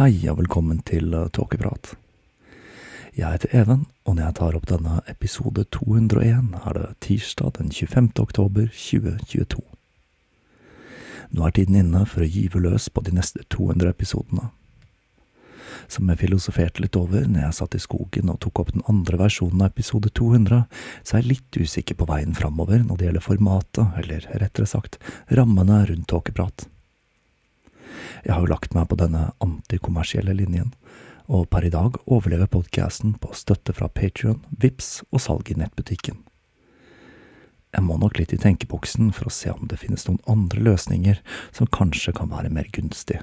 Hei og velkommen til uh, Tåkeprat. Jeg heter Even, og når jeg tar opp denne episode 201, er det tirsdag den 25. oktober 2022. Nå er tiden inne for å gyve løs på de neste 200 episodene. Som jeg filosoferte litt over når jeg satt i skogen og tok opp den andre versjonen av episode 200, så er jeg litt usikker på veien framover når det gjelder formatet, eller rettere sagt rammene rundt tåkeprat. Jeg har jo lagt meg på denne antikommersielle linjen, og per i dag overlever podkasten på støtte fra Patrion, Vips og salg i nettbutikken. Jeg må nok litt i tenkeboksen for å se om det finnes noen andre løsninger som kanskje kan være mer gunstig,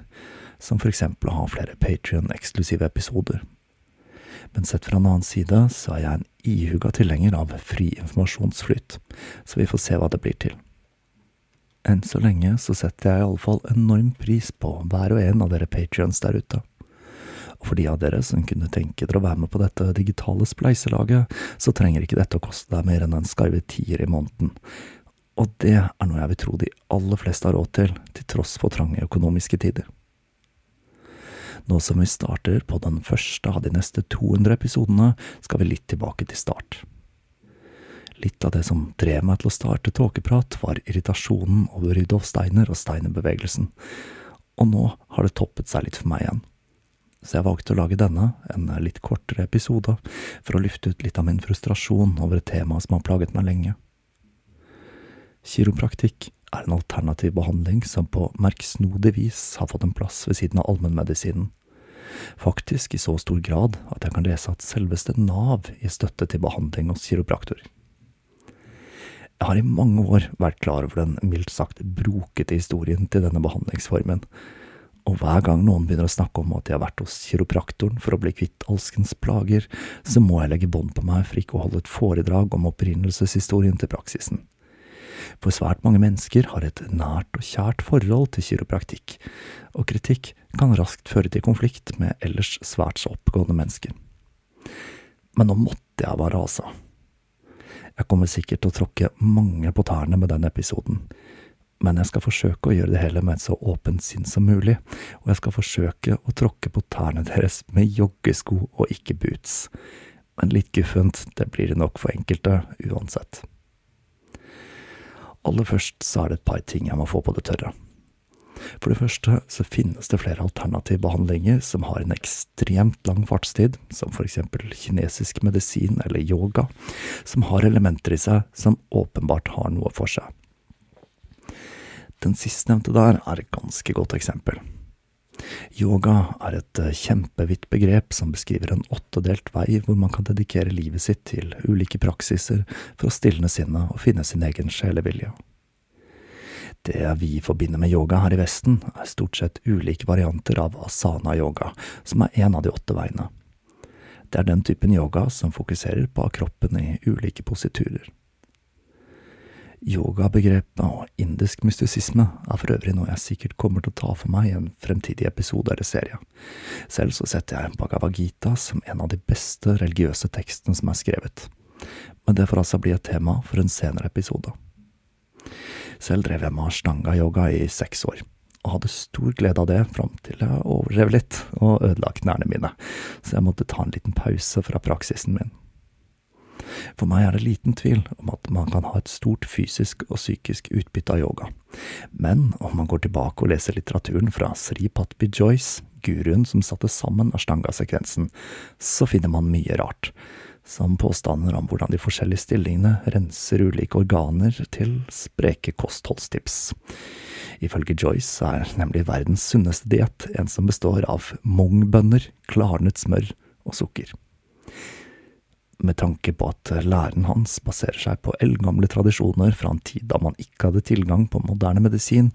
som for eksempel å ha flere Patrion-eksklusive episoder. Men sett fra en annen side så er jeg en ihuga tilhenger av fri informasjonsflyt, så vi får se hva det blir til. Enn så lenge så setter jeg iallfall enorm pris på hver og en av dere patrions der ute. Og for de av dere som kunne tenke dere å være med på dette digitale spleiselaget, så trenger ikke dette å koste deg mer enn en skarve tier i måneden. Og det er noe jeg vil tro de aller fleste har råd til, til tross for trange økonomiske tider. Nå som vi starter på den første av de neste 200 episodene, skal vi litt tilbake til start. Litt av det som drev meg til å starte tåkeprat, var irritasjonen over Rydolf Steiner og Steiner-bevegelsen, og nå har det toppet seg litt for meg igjen. Så jeg valgte å lage denne, en litt kortere episode, for å lufte ut litt av min frustrasjon over et tema som har plaget meg lenge. Kiropraktikk er en alternativ behandling som på merksnodig vis har fått en plass ved siden av allmennmedisinen. Faktisk i så stor grad at jeg kan lese at selveste Nav gir støtte til behandling hos kiropraktor. Jeg har i mange år vært klar over den mildt sagt brokete historien til denne behandlingsformen, og hver gang noen begynner å snakke om at de har vært hos kiropraktoren for å bli kvitt alskens plager, så må jeg legge bånd på meg for ikke å holde et foredrag om opprinnelseshistorien til praksisen. For svært mange mennesker har et nært og kjært forhold til kiropraktikk, og kritikk kan raskt føre til konflikt med ellers svært så oppegående mennesker. Men nå måtte jeg bare, altså. Jeg kommer sikkert til å tråkke mange på tærne med den episoden, men jeg skal forsøke å gjøre det hele med et så åpent sinn som mulig, og jeg skal forsøke å tråkke på tærne deres med joggesko og ikke boots. Men litt guffent, det blir det nok for enkelte, uansett. Aller først så er det et par ting jeg må få på det tørre. For det første så finnes det flere alternative behandlinger som har en ekstremt lang fartstid, som for eksempel kinesisk medisin eller yoga, som har elementer i seg som åpenbart har noe for seg. Den sistnevnte der er et ganske godt eksempel. Yoga er et eh, kjempevidt begrep som beskriver en åttedelt vei hvor man kan dedikere livet sitt til ulike praksiser for å stilne sinnet og finne sin egen sjelevilje. Det vi forbinder med yoga her i Vesten, er stort sett ulike varianter av asana-yoga, som er en av de åtte veiene. Det er den typen yoga som fokuserer på kroppen i ulike positurer. Yogabegrepet og indisk mystisisme er for øvrig noe jeg sikkert kommer til å ta for meg i en fremtidig episode eller serie. Selv så setter jeg Bhagavad Gita som en av de beste religiøse tekstene som er skrevet, men det får altså bli et tema for en senere episode. Selv drev jeg med ashtanga-yoga i seks år, og hadde stor glede av det fram til jeg overdrev litt og ødela knærne mine, så jeg måtte ta en liten pause fra praksisen min. For meg er det liten tvil om at man kan ha et stort fysisk og psykisk utbytte av yoga, men om man går tilbake og leser litteraturen fra Sri Patbi Joyce, guruen som satte sammen ashtanga-sekvensen, så finner man mye rart som påstander om hvordan de forskjellige stillingene renser ulike organer til spreke kostholdstips. Ifølge Joyce er nemlig verdens sunneste diett en som består av mongbønner, klarnet smør og sukker. Med tanke på at læren hans baserer seg på eldgamle tradisjoner fra en tid da man ikke hadde tilgang på moderne medisin,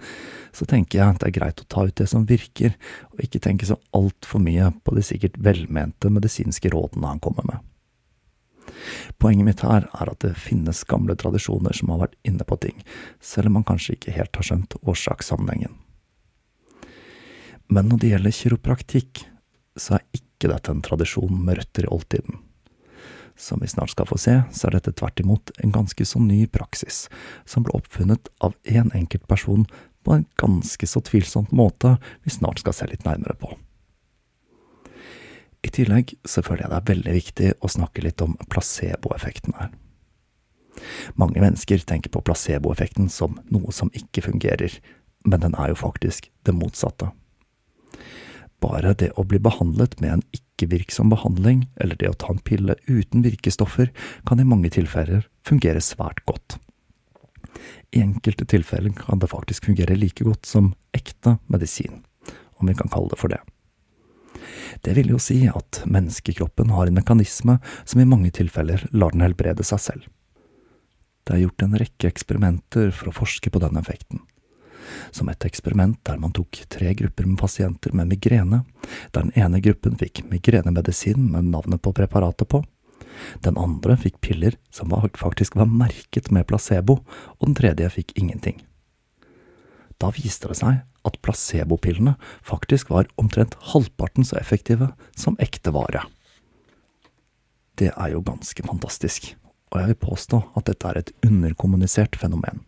så tenker jeg det er greit å ta ut det som virker, og ikke tenke så altfor mye på de sikkert velmente medisinske rådene han kommer med. Poenget mitt her er at det finnes gamle tradisjoner som har vært inne på ting, selv om man kanskje ikke helt har skjønt årsakssammenhengen. Men når det gjelder kiropraktikk, så er ikke dette en tradisjon med røtter i oldtiden. Som vi snart skal få se, så er dette tvert imot en ganske så ny praksis, som ble oppfunnet av én en enkelt person på en ganske så tvilsomt måte vi snart skal se litt nærmere på. I tillegg så føler jeg det er veldig viktig å snakke litt om placeboeffekten her. Mange mennesker tenker på placeboeffekten som noe som ikke fungerer, men den er jo faktisk det motsatte. Bare det å bli behandlet med en ikke-virksom behandling, eller det å ta en pille uten virkestoffer, kan i mange tilfeller fungere svært godt. I enkelte tilfeller kan det faktisk fungere like godt som ekte medisin, om vi kan kalle det for det. Det vil jo si at menneskekroppen har en mekanisme som i mange tilfeller lar den helbrede seg selv. Det er gjort en rekke eksperimenter for å forske på den effekten som et eksperiment der man tok tre grupper med pasienter med migrene, der den ene gruppen fikk migrenemedisin med navnet på preparatet på, den andre fikk piller som faktisk var merket med placebo, og den tredje fikk ingenting. Da viste det seg at placebopillene faktisk var omtrent halvparten så effektive som ekte vare. Det er jo ganske fantastisk, og jeg vil påstå at dette er et underkommunisert fenomen.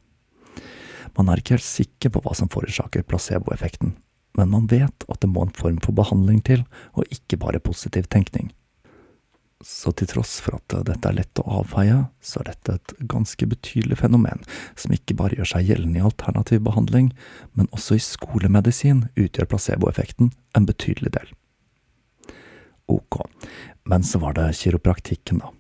Man er ikke helt sikker på hva som forårsaker placeboeffekten, men man vet at det må en form for behandling til, og ikke bare positiv tenkning. Så til tross for at dette er lett å avfeie, så er dette et ganske betydelig fenomen, som ikke bare gjør seg gjeldende i alternativ behandling, men også i skolemedisin utgjør placeboeffekten en betydelig del. Ok, men så var det kiropraktikken, da.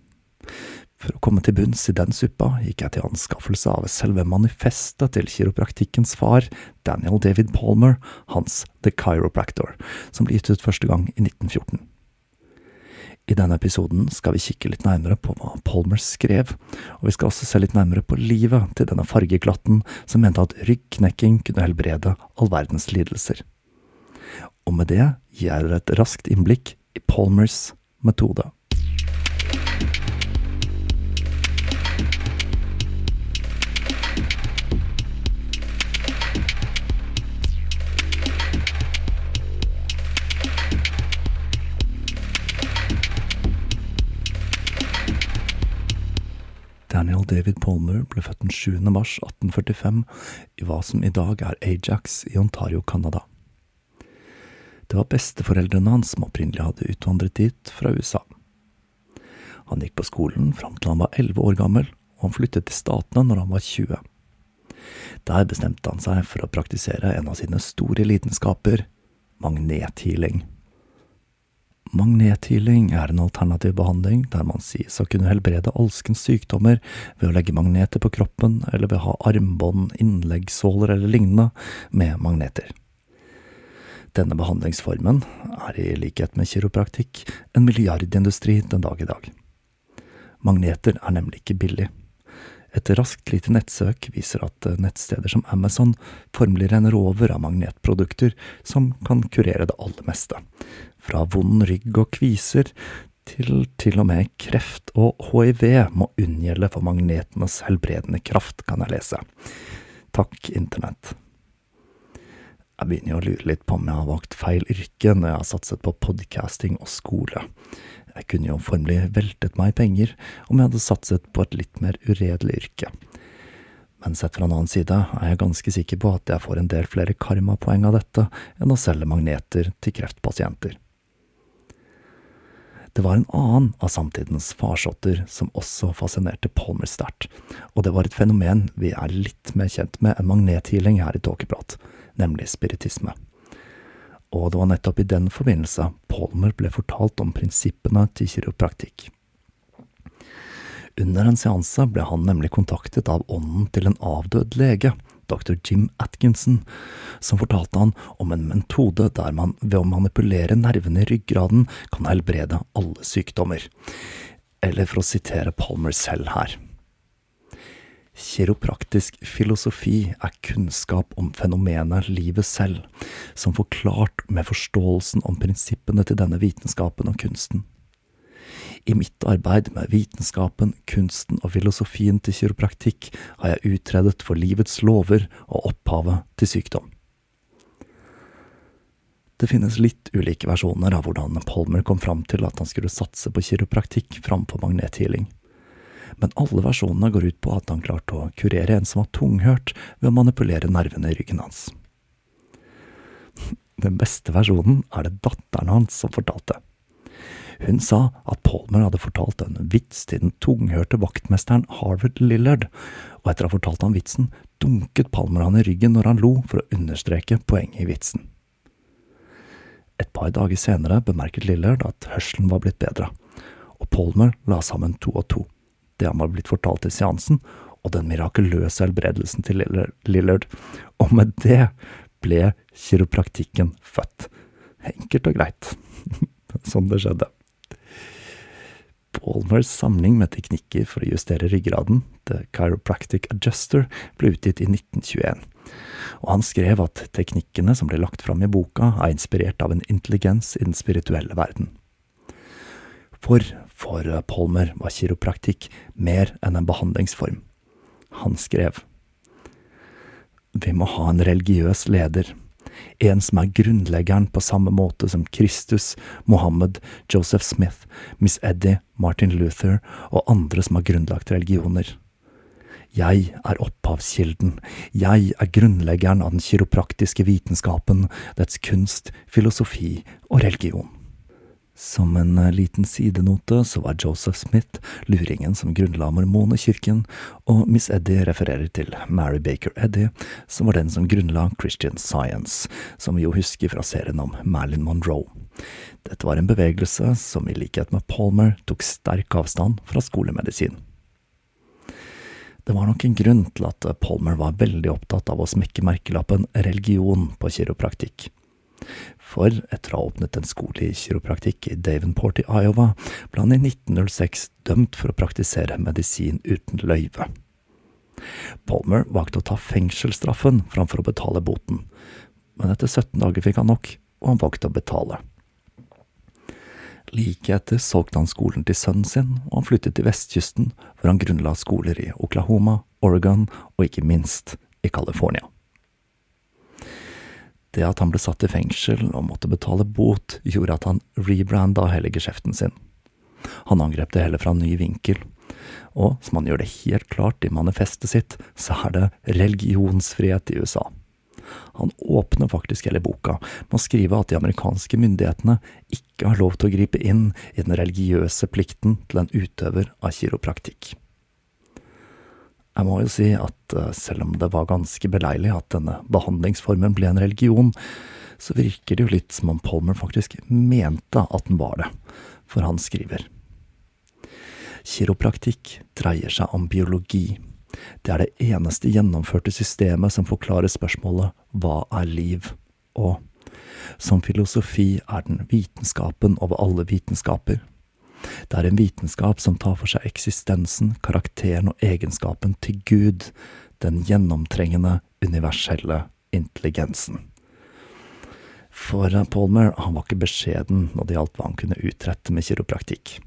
For å komme til bunns i den suppa gikk jeg til anskaffelse av selve manifestet til kiropraktikkens far, Daniel David Palmer, hans The Chiropractor, som ble gitt ut første gang i 1914. I denne episoden skal vi kikke litt nærmere på hva Palmer skrev, og vi skal også se litt nærmere på livet til denne fargeglatten som mente at ryggknekking kunne helbrede all verdens lidelser. Og med det gir jeg dere et raskt innblikk i Palmers metode. Daniel David Palmer ble født den 7. mars 1845 i hva som i dag er Ajax i Ontario, Canada. Det var besteforeldrene hans som opprinnelig hadde utvandret dit fra USA. Han gikk på skolen fram til han var elleve år gammel, og han flyttet til Statene når han var 20. Der bestemte han seg for å praktisere en av sine store lidenskaper, magnethealing. Magnethealing er en alternativ behandling der man sies å kunne helbrede alskens sykdommer ved å legge magneter på kroppen eller ved å ha armbånd, innleggssåler eller lignende med magneter. Denne behandlingsformen er i likhet med kiropraktikk en milliardindustri den dag i dag. Magneter er nemlig ikke billig. Et raskt lite nettsøk viser at nettsteder som Amazon formelig renner over av magnetprodukter som kan kurere det aller meste, fra vond rygg og kviser til til og med kreft og hiv må unngjelde for magnetenes helbredende kraft, kan jeg lese. Takk, internett. Jeg begynner jo å lure litt på om jeg har valgt feil yrke når jeg har satset på podcasting og skole. Jeg kunne jo formelig veltet meg i penger om jeg hadde satset på et litt mer uredelig yrke. Men sett fra en annen side er jeg ganske sikker på at jeg får en del flere karmapoeng av dette enn å selge magneter til kreftpasienter. Det var en annen av samtidens farsotter som også fascinerte Palmer sterkt, og det var et fenomen vi er litt mer kjent med enn magnethealing her i Tåkeprat, nemlig spiritisme. Og det var nettopp i den forbindelse Palmer ble fortalt om prinsippene til kiropraktikk. Under en seanse ble han nemlig kontaktet av ånden til en avdød lege, dr. Jim Atkinson, som fortalte han om en metode der man ved å manipulere nervene i ryggraden kan helbrede alle sykdommer. Eller for å sitere Palmer selv her. Kiropraktisk filosofi er kunnskap om fenomenet livet selv, som forklart med forståelsen om prinsippene til denne vitenskapen og kunsten. I mitt arbeid med vitenskapen, kunsten og filosofien til kiropraktikk har jeg utredet for livets lover og opphavet til sykdom. Det finnes litt ulike versjoner av hvordan Palmer kom fram til at han skulle satse på kiropraktikk framfor magnethealing. Men alle versjonene går ut på at han klarte å kurere en som var tunghørt ved å manipulere nervene i ryggen hans. Den beste versjonen er det datteren hans som fortalte. Hun sa at Palmer hadde fortalt en vits til den tunghørte vaktmesteren Harvard Lillard, og etter å ha fortalt ham vitsen, dunket Palmer han i ryggen når han lo for å understreke poenget i vitsen. Et par dager senere bemerket Lillard at hørselen var blitt bedre, og Palmer la sammen to og to, det han var blitt fortalt i seansen, og den mirakuløse helbredelsen til Lillard, og med det ble kiropraktikken født. Enkelt og greit. sånn det skjedde. Palmers samling med teknikker for å justere ryggraden, The Chiropractic Adjuster, ble utgitt i 1921, og han skrev at teknikkene som ble lagt fram i boka, er inspirert av en intelligens i den spirituelle verden. For for Palmer var kiropraktikk mer enn en behandlingsform. Han skrev Vi må ha en religiøs leder en som er grunnleggeren på samme måte som Kristus, Mohammed, Joseph Smith, Miss Eddie, Martin Luther og andre som har grunnlagt religioner. Jeg er opphavskilden, jeg er grunnleggeren av den kiropraktiske vitenskapen, dets kunst, filosofi og religion. Som en eh, liten sidenote så var Joseph Smith luringen som grunnla mormonekirken, og Miss Eddie refererer til Mary Baker Eddie, som var den som grunnla Christian Science, som vi jo husker fra serien om Marilyn Monroe. Dette var en bevegelse som i likhet med Palmer tok sterk avstand fra skolemedisin. Det var nok en grunn til at Palmer var veldig opptatt av å smekke merkelappen religion på kiropraktikk. For etter å ha åpnet en skole i kiropraktikk i Davenport i Iowa, ble han i 1906 dømt for å praktisere medisin uten løyve. Palmer valgte å ta fengselsstraffen framfor å betale boten, men etter 17 dager fikk han nok, og han valgte å betale. Like etter solgte han skolen til sønnen sin, og han flyttet til vestkysten, hvor han grunnla skoler i Oklahoma, Oregon og ikke minst i California. Det at han ble satt i fengsel og måtte betale bot, gjorde at han rebranda hele geskjeften sin. Han angrep det hele fra en ny vinkel, og som han gjør det helt klart i manifestet sitt, så er det religionsfrihet i USA. Han åpner faktisk hele boka med å skrive at de amerikanske myndighetene ikke har lov til å gripe inn i den religiøse plikten til en utøver av kiropraktikk. Jeg må jo si at eh, selv om det var ganske beleilig at denne behandlingsformen ble en religion, så virker det jo litt som om Palmer faktisk mente at den var det, for han skriver. Kiropraktikk dreier seg om biologi. Det er det eneste gjennomførte systemet som forklarer spørsmålet hva er liv, og som filosofi er den vitenskapen over alle vitenskaper. Det er en vitenskap som tar for seg eksistensen, karakteren og egenskapen til Gud, den gjennomtrengende, universelle intelligensen. For Palmer han var ikke beskjeden når det gjaldt hva han kunne utrette med kiropraktikk.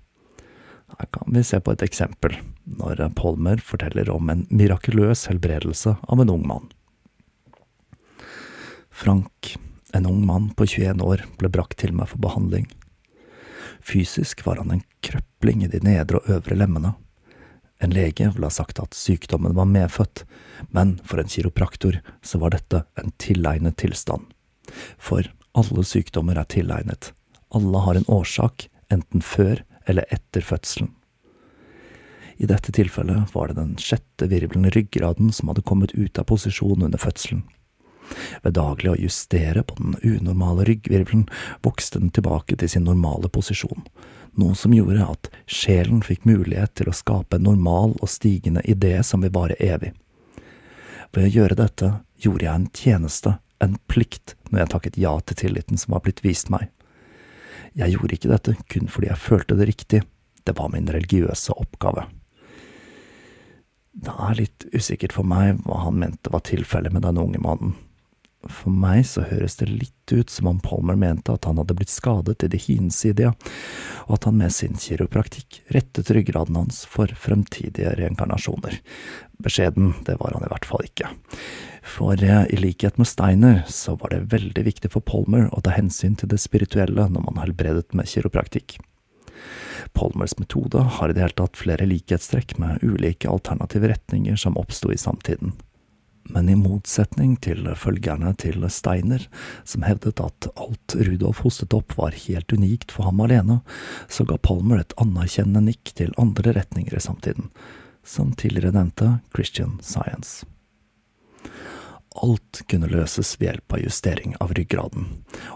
Her kan vi se på et eksempel, når Palmer forteller om en mirakuløs helbredelse av en ung mann. Frank, en ung mann på 21 år, ble brakt til meg for behandling. Fysisk var han en krøpling i de nedre og øvre lemmene. En lege ville ha sagt at sykdommen var medfødt, men for en kiropraktor så var dette en tilegnet tilstand. For alle sykdommer er tilegnet. Alle har en årsak, enten før eller etter fødselen. I dette tilfellet var det den sjette virvelen i ryggraden som hadde kommet ut av posisjon under fødselen. Ved daglig å justere på den unormale ryggvirvelen vokste den tilbake til sin normale posisjon, noe som gjorde at sjelen fikk mulighet til å skape en normal og stigende idé som vil vare evig. Ved å gjøre dette gjorde jeg en tjeneste, en plikt, når jeg takket ja til tilliten som var blitt vist meg. Jeg gjorde ikke dette kun fordi jeg følte det riktig, det var min religiøse oppgave. Det er litt usikkert for meg hva han mente var tilfellet med den unge mannen. For meg så høres det litt ut som om Palmer mente at han hadde blitt skadet i det hinsidige, og at han med sin kiropraktikk rettet ryggraden hans for fremtidige reinkarnasjoner. Beskjeden, det var han i hvert fall ikke. For eh, i likhet med Steiner så var det veldig viktig for Palmer å ta hensyn til det spirituelle når man helbredet med kiropraktikk. Palmers metode har i det hele tatt flere likhetstrekk med ulike alternative retninger som oppsto i samtiden. Men i motsetning til følgerne til Steiner, som hevdet at alt Rudolf hostet opp var helt unikt for ham alene, så ga Palmer et anerkjennende nikk til andre retninger i samtiden, som tidligere nevnte Christian Science. Alt kunne løses ved hjelp av justering av ryggraden,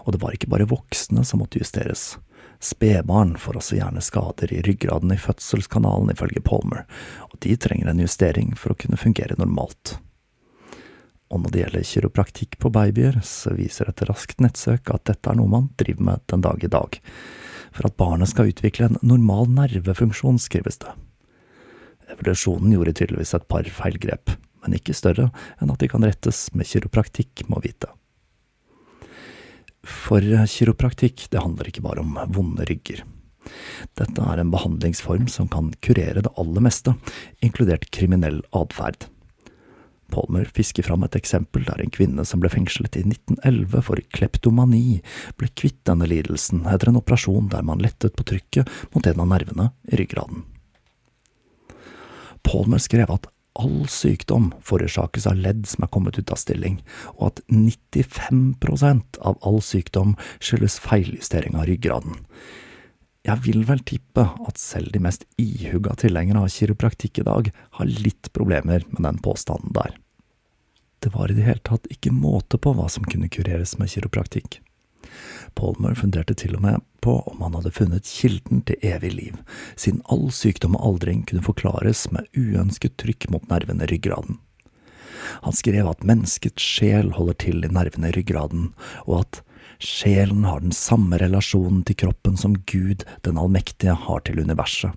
og det var ikke bare voksne som måtte justeres. Spedbarn får også gjerne skader i ryggraden i fødselskanalen, ifølge Palmer, og de trenger en justering for å kunne fungere normalt. Og når det gjelder kiropraktikk på babyer, så viser et raskt nettsøk at dette er noe man driver med den dag i dag. For at barnet skal utvikle en normal nervefunksjon, skrives det. Evolusjonen gjorde tydeligvis et par feilgrep, men ikke større enn at de kan rettes med kiropraktikk, må vite. For kiropraktikk, det handler ikke bare om vonde rygger. Dette er en behandlingsform som kan kurere det aller meste, inkludert kriminell atferd. Palmer fisker fram et eksempel der en kvinne som ble fengslet i 1911 for kleptomani, ble kvitt denne lidelsen etter en operasjon der man lettet på trykket mot en av nervene i ryggraden. Palmer skrev at all sykdom forårsakes av ledd som er kommet ut av stilling, og at 95% av all sykdom skyldes feiljustering av ryggraden. Jeg vil vel tippe at selv de mest ihugga tilhengere av kiropraktikk i dag har litt problemer med den påstanden der. Det var i det hele tatt ikke måte på hva som kunne kureres med kiropraktikk. Palmer funderte til og med på om han hadde funnet kilden til evig liv, siden all sykdom og aldring kunne forklares med uønsket trykk mot nervene i ryggraden. Han skrev at menneskets sjel holder til i nervene i ryggraden, og at Sjelen har den samme relasjonen til kroppen som Gud, den allmektige, har til universet.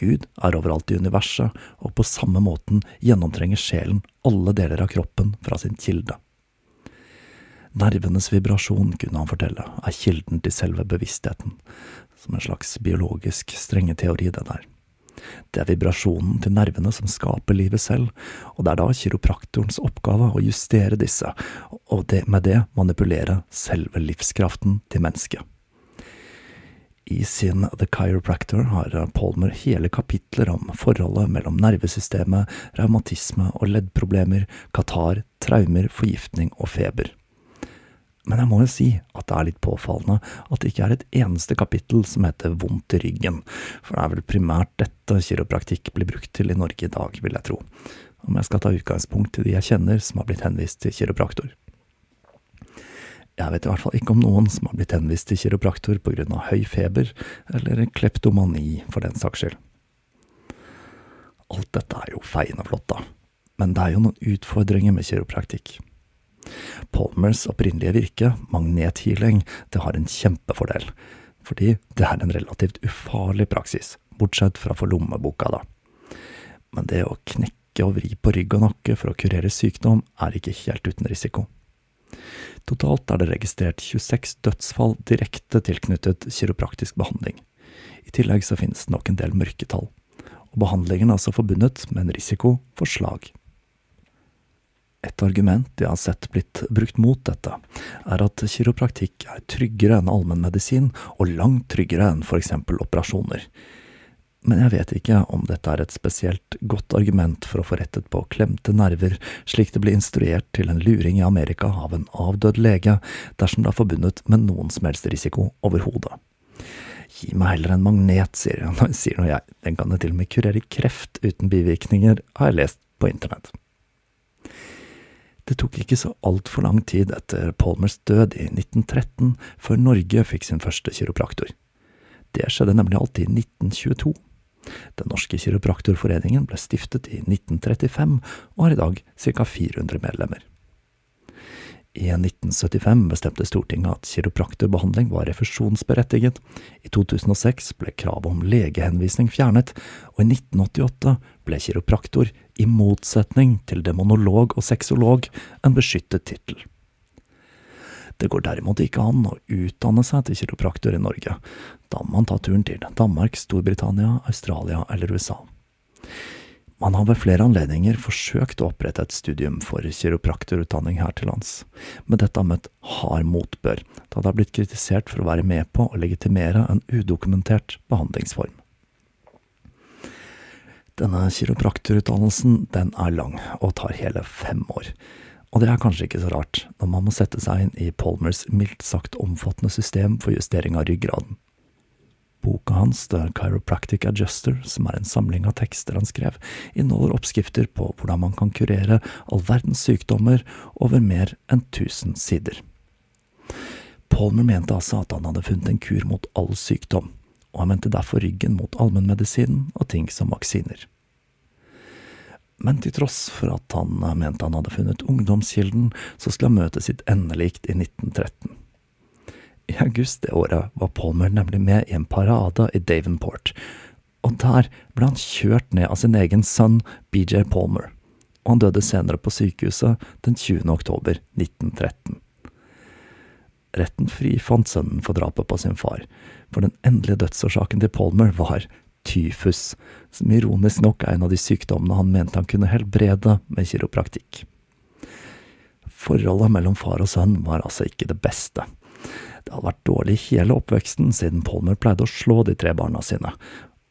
Gud er overalt i universet, og på samme måten gjennomtrenger sjelen alle deler av kroppen fra sin kilde. Nervenes vibrasjon, kunne han fortelle, er kilden til selve bevisstheten, som en slags biologisk strengeteori, det der. Det er vibrasjonen til nervene som skaper livet selv, og det er da kiropraktorens oppgave å justere disse, og det, med det manipulere selve livskraften til mennesket. I sin The Chiropractor har Palmer hele kapitler om forholdet mellom nervesystemet, revmatisme og leddproblemer, katar, traumer, forgiftning og feber. Men jeg må jo si at det er litt påfallende at det ikke er et eneste kapittel som heter Vondt i ryggen, for det er vel primært dette kiropraktikk blir brukt til i Norge i dag, vil jeg tro, om jeg skal ta utgangspunkt i de jeg kjenner som har blitt henvist til kiropraktor. Jeg vet i hvert fall ikke om noen som har blitt henvist til kiropraktor av høy feber, eller kleptomani, for den saks skyld. Alt dette er jo feiende flott, da, men det er jo noen utfordringer med kiropraktikk. Palmers opprinnelige virke, magnethealing, det har en kjempefordel, fordi det er en relativt ufarlig praksis, bortsett fra for lommeboka, da. Men det å knekke og vri på rygg og nakke for å kurere sykdom er ikke helt uten risiko. Totalt er det registrert 26 dødsfall direkte tilknyttet kiropraktisk behandling. I tillegg så finnes det nok en del mørketall, og behandlingen er altså forbundet med en risiko for slag. Et argument jeg har sett blitt brukt mot dette, er at kiropraktikk er tryggere enn allmennmedisin, og langt tryggere enn eksempel operasjoner. Men jeg vet ikke om dette er et spesielt godt argument for å få rettet på klemte nerver, slik det ble instruert til en luring i Amerika av en avdød lege, dersom det er forbundet med noen som helst risiko overhodet. Gi meg heller en magnet, sier, sier nå jeg, den kan jo til og med kurere kreft uten bivirkninger, har jeg lest på internett. Tok ikke så altfor lang tid etter Palmers død i 1913 før Norge fikk sin første kiropraktor. Det skjedde nemlig alltid i 1922. Den norske kiropraktorforeningen ble stiftet i 1935 og har i dag ca. 400 medlemmer. I 1975 bestemte Stortinget at kiropraktorbehandling var refusjonsberettiget, i 2006 ble kravet om legehenvisning fjernet, og i 1988 ble kiropraktor, i motsetning til demonolog og sexolog, en beskyttet tittel. Det går derimot ikke an å utdanne seg til kiropraktor i Norge, da må man ta turen til Danmark, Storbritannia, Australia eller USA. Man har ved flere anledninger forsøkt å opprette et studium for kiropraktorutdanning her til lands, men dette har møtt hard motbør, da det har blitt kritisert for å være med på å legitimere en udokumentert behandlingsform. Denne kiropraktorutdannelsen den er lang, og tar hele fem år. Og det er kanskje ikke så rart, når man må sette seg inn i Palmers mildt sagt omfattende system for justering av ryggraden. Boka hans The Chiropractic Adjuster, som er en samling av tekster han skrev, inneholder oppskrifter på hvordan man kan kurere all verdens sykdommer over mer enn tusen sider. Palmer mente altså at han hadde funnet en kur mot all sykdom, og han vendte derfor ryggen mot allmennmedisinen og ting som vaksiner. Men til tross for at han mente han hadde funnet ungdomskilden, så skulle han møte sitt endelikt i 1913. I august det året var Palmer nemlig med i en parade i Davenport, og der ble han kjørt ned av sin egen sønn BJ Palmer, og han døde senere på sykehuset den 20. oktober 1913. Retten frifant sønnen for drapet på sin far, for den endelige dødsårsaken til Palmer var tyfus, som ironisk nok er en av de sykdommene han mente han kunne helbrede med kiropraktikk. Forholdet mellom far og sønn var altså ikke det beste. Det hadde vært dårlig hele oppveksten, siden Palmer pleide å slå de tre barna sine,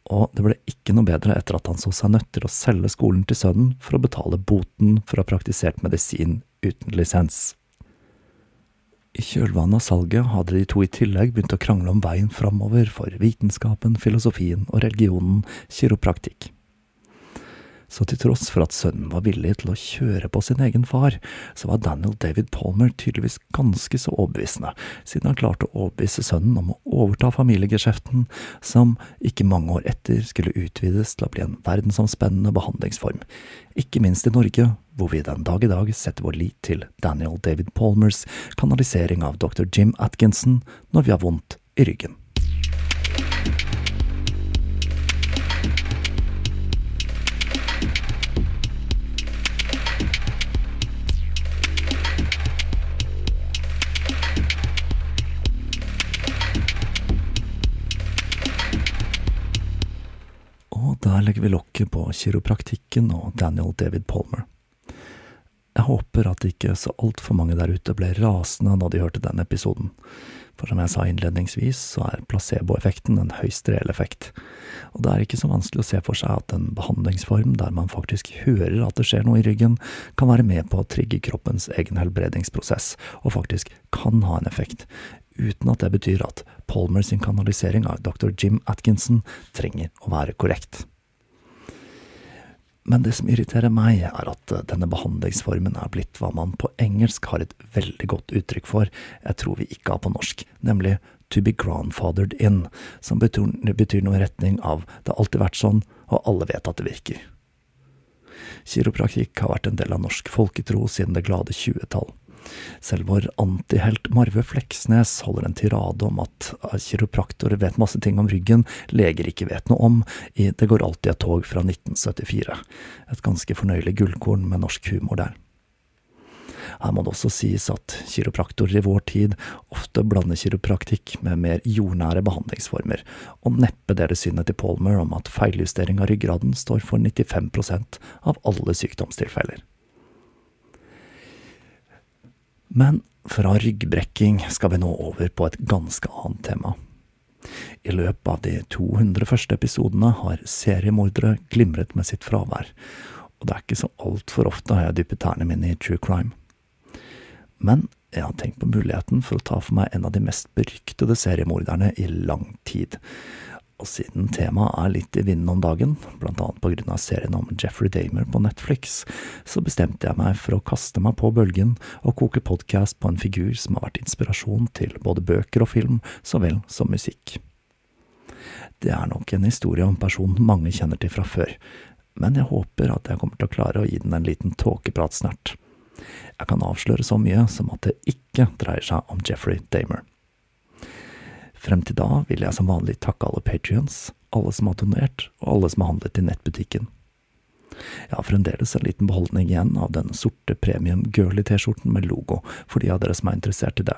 og det ble ikke noe bedre etter at han så seg nødt til å selge skolen til sønnen for å betale boten for å ha praktisert medisin uten lisens. I kjølvannet av salget hadde de to i tillegg begynt å krangle om veien framover for vitenskapen, filosofien og religionen kiropraktikk. Så til tross for at sønnen var villig til å kjøre på sin egen far, så var Daniel David Palmer tydeligvis ganske så overbevisende, siden han klarte å overbevise sønnen om å overta familiegeskjeften, som ikke mange år etter skulle utvides til å bli en verdensomspennende behandlingsform, ikke minst i Norge, hvor vi den dag i dag setter vår lit til Daniel David Palmers kanalisering av dr. Jim Atkinson når vi har vondt i ryggen. Der legger vi lokket på kiropraktikken og Daniel David Palmer. Jeg håper at ikke så altfor mange der ute ble rasende da de hørte den episoden, for som jeg sa innledningsvis, så er placeboeffekten en høyst reell effekt, og det er ikke så vanskelig å se for seg at en behandlingsform der man faktisk hører at det skjer noe i ryggen, kan være med på å trigge kroppens egen helbredingsprosess, og faktisk kan ha en effekt, uten at det betyr at Palmer sin kanalisering av dr. Jim Atkinson trenger å være korrekt. Men det som irriterer meg, er at eh, denne behandlingsformen er blitt hva man på engelsk har et veldig godt uttrykk for, jeg tror vi ikke har på norsk, nemlig to be grandfathered in, som betyr, betyr noe i retning av det har alltid vært sånn, og alle vet at det virker. Kiropraktikk har vært en del av norsk folketro siden det glade tjuetall. Selv vår antihelt Marve Fleksnes holder en tirade om at kiropraktorer vet masse ting om ryggen leger ikke vet noe om, i Det går alltid et tog fra 1974. Et ganske fornøyelig gullkorn med norsk humor der. Her må det også sies at kiropraktorer i vår tid ofte blander kiropraktikk med mer jordnære behandlingsformer, og neppe deler synet til Palmer om at feiljustering av ryggraden står for 95% av alle sykdomstilfeller. Men fra ryggbrekking skal vi nå over på et ganske annet tema. I løpet av de 200 første episodene har seriemordere glimret med sitt fravær, og det er ikke så altfor ofte har jeg dyppet tærne mine i true crime. Men jeg har tenkt på muligheten for å ta for meg en av de mest beryktede seriemorderne i lang tid, og siden temaet er litt i vinden om dagen, blant annet på grunn av serien om Jeffrey Damer på Netflix, så bestemte jeg meg for å kaste meg på bølgen og koke podkast på en figur som har vært inspirasjon til både bøker og film, så vel som musikk. Det er nok en historie om personen mange kjenner til fra før, men jeg håper at jeg kommer til å klare å gi den en liten tåkepratsnert. Jeg kan avsløre så mye som at det ikke dreier seg om Jeffrey Damer. Frem til da vil jeg som vanlig takke alle patrions, alle som har donert, og alle som har handlet i nettbutikken. Jeg har fremdeles en liten beholdning igjen av den sorte premium girly-T-skjorten med logo, for de av dere som er interessert i det.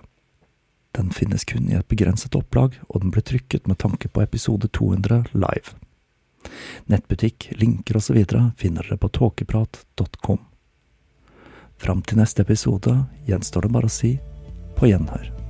Den finnes kun i et begrenset opplag, og den ble trykket med tanke på episode 200 live. Nettbutikk, linker osv. finner dere på tåkeprat.com. Fram til neste episode gjenstår det bare å si på gjenhør.